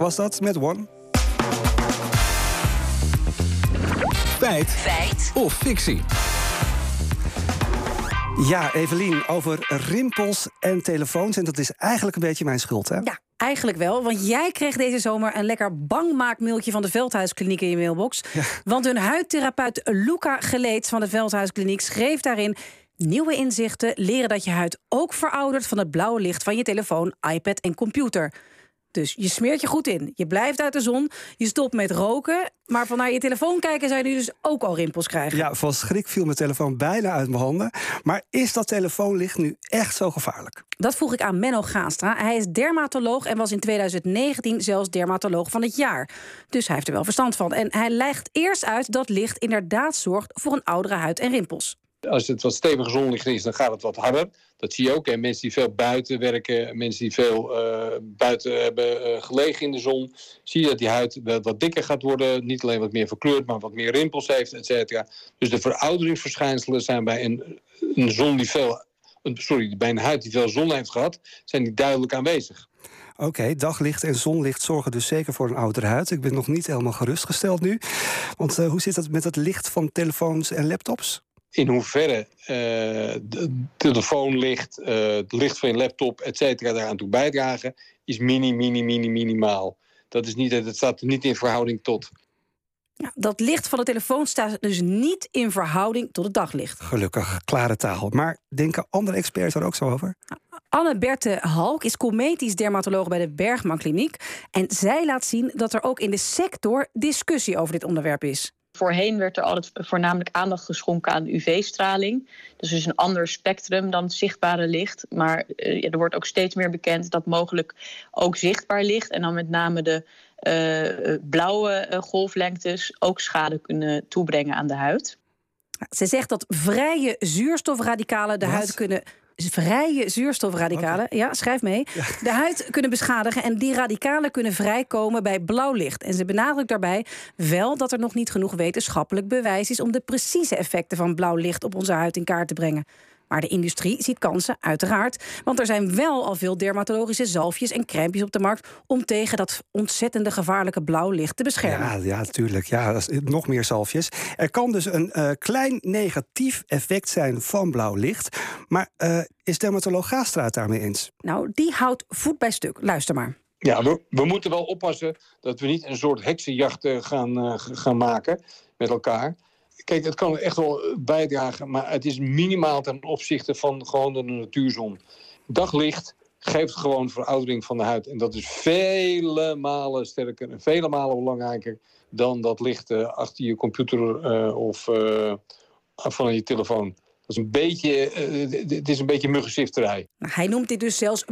was dat met One. Feit. Feit. Of fictie. Ja, Evelien, over rimpels en telefoons. En dat is eigenlijk een beetje mijn schuld, hè? Ja, eigenlijk wel. Want jij kreeg deze zomer een lekker bangmaakmailtje van de Veldhuiskliniek in je mailbox. Want hun huidtherapeut Luca Geleeds van de Veldhuiskliniek schreef daarin... Nieuwe inzichten leren dat je huid ook veroudert van het blauwe licht van je telefoon, iPad en computer. Dus je smeert je goed in. Je blijft uit de zon. Je stopt met roken. Maar van naar je telefoon kijken zou je nu dus ook al rimpels krijgen. Ja, van schrik viel mijn telefoon bijna uit mijn handen. Maar is dat telefoonlicht nu echt zo gevaarlijk? Dat vroeg ik aan Menno Gaastra. Hij is dermatoloog en was in 2019 zelfs dermatoloog van het jaar. Dus hij heeft er wel verstand van. En hij legt eerst uit dat licht inderdaad zorgt voor een oudere huid en rimpels. Als het wat steviger zonlicht is, dan gaat het wat harder. Dat zie je ook. En mensen die veel buiten werken, mensen die veel uh, buiten hebben uh, gelegen in de zon, zie je dat die huid wat, wat, dikker gaat worden. Niet alleen wat meer verkleurd, maar wat meer rimpels heeft, et cetera. Dus de verouderingsverschijnselen zijn bij een, een zon die veel. Sorry, bij een huid die veel zon heeft gehad, zijn die duidelijk aanwezig. Oké, daglicht en zonlicht zorgen dus zeker voor een oudere huid. Ik ben nog niet helemaal gerustgesteld nu. Want uh, hoe zit dat met het licht van telefoons en laptops? In hoeverre uh, de telefoonlicht, uh, het licht van je laptop, et cetera, daaraan toe bijdragen, is mini, mini, mini, minimaal. Dat, is niet, dat staat niet in verhouding tot. Ja, dat licht van de telefoon staat dus niet in verhouding tot het daglicht. Gelukkig, klare taal. Maar denken andere experts er ook zo over? Anne-Berthe Halk is cosmetisch dermatoloog bij de Bergman Kliniek. En zij laat zien dat er ook in de sector discussie over dit onderwerp is. Voorheen werd er altijd voornamelijk aandacht geschonken aan UV-straling. Dus is een ander spectrum dan het zichtbare licht. Maar uh, er wordt ook steeds meer bekend dat mogelijk ook zichtbaar licht... en dan met name de uh, blauwe uh, golflengtes ook schade kunnen toebrengen aan de huid. Ze zegt dat vrije zuurstofradicalen de huid kunnen vrije zuurstofradicalen. Ja, schrijf mee. De huid kunnen beschadigen en die radicalen kunnen vrijkomen bij blauw licht. En ze benadrukt daarbij wel dat er nog niet genoeg wetenschappelijk bewijs is om de precieze effecten van blauw licht op onze huid in kaart te brengen. Maar de industrie ziet kansen, uiteraard. Want er zijn wel al veel dermatologische zalfjes en crèmes op de markt... om tegen dat ontzettende gevaarlijke blauw licht te beschermen. Ja, ja natuurlijk. Ja, nog meer zalfjes. Er kan dus een uh, klein negatief effect zijn van blauw licht. Maar uh, is dermatoloog Gastra het daarmee eens? Nou, die houdt voet bij stuk. Luister maar. Ja, we, we, moeten wel oppassen dat we niet een soort heksenjacht uh, gaan, gaan maken met elkaar. Kijk, het kan echt wel bijdragen, maar het is minimaal ten opzichte van gewoon de natuurzon. Daglicht geeft gewoon veroudering van de huid. En dat is vele malen sterker en vele malen belangrijker dan dat licht uh, achter je computer uh, of uh, van je telefoon is een beetje, uh, het is een beetje muggenzifterij. Hij noemt dit dus zelfs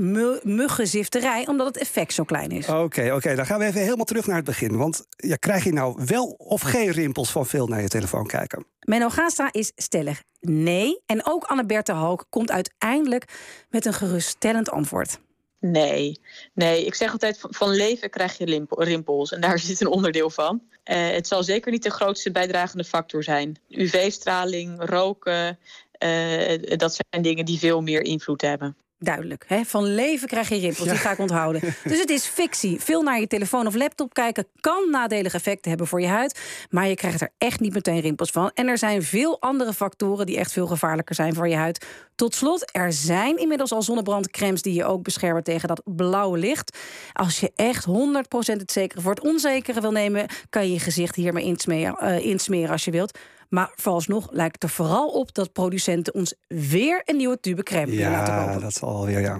muggenzifterij, omdat het effect zo klein is. Oké, oké, dan gaan we even helemaal terug naar het begin. Want ja, krijg je nou wel of geen rimpels van veel naar je telefoon kijken? Menno Gastra is stellig nee. En ook Anne-Berthe Halk komt uiteindelijk met een geruststellend antwoord. Nee, nee. Ik zeg altijd van leven krijg je rimpels en daar zit een onderdeel van. Uh, het zal zeker niet de grootste bijdragende factor zijn. UV-straling, roken, uh, dat zijn dingen die veel meer invloed hebben. Duidelijk. Hè? Van leven krijg je rimpels, ja. die ga ik onthouden. Dus het is fictie. Veel naar je telefoon of laptop kijken kan nadelige effecten hebben voor je huid. Maar je krijgt er echt niet meteen rimpels van. En er zijn veel andere factoren die echt veel gevaarlijker zijn voor je huid. Tot slot, er zijn inmiddels al zonnebrandcremes die je ook beschermen tegen dat blauwe licht. Als je echt 100% het zekere voor het onzekere wil nemen, kan je je gezicht hiermee insmeren, uh, insmeren als je wilt. Maar vooralsnog lijkt het er vooral op dat producenten ons weer een nieuwe tube crème ja, laten kopen. dat zal weer, ja.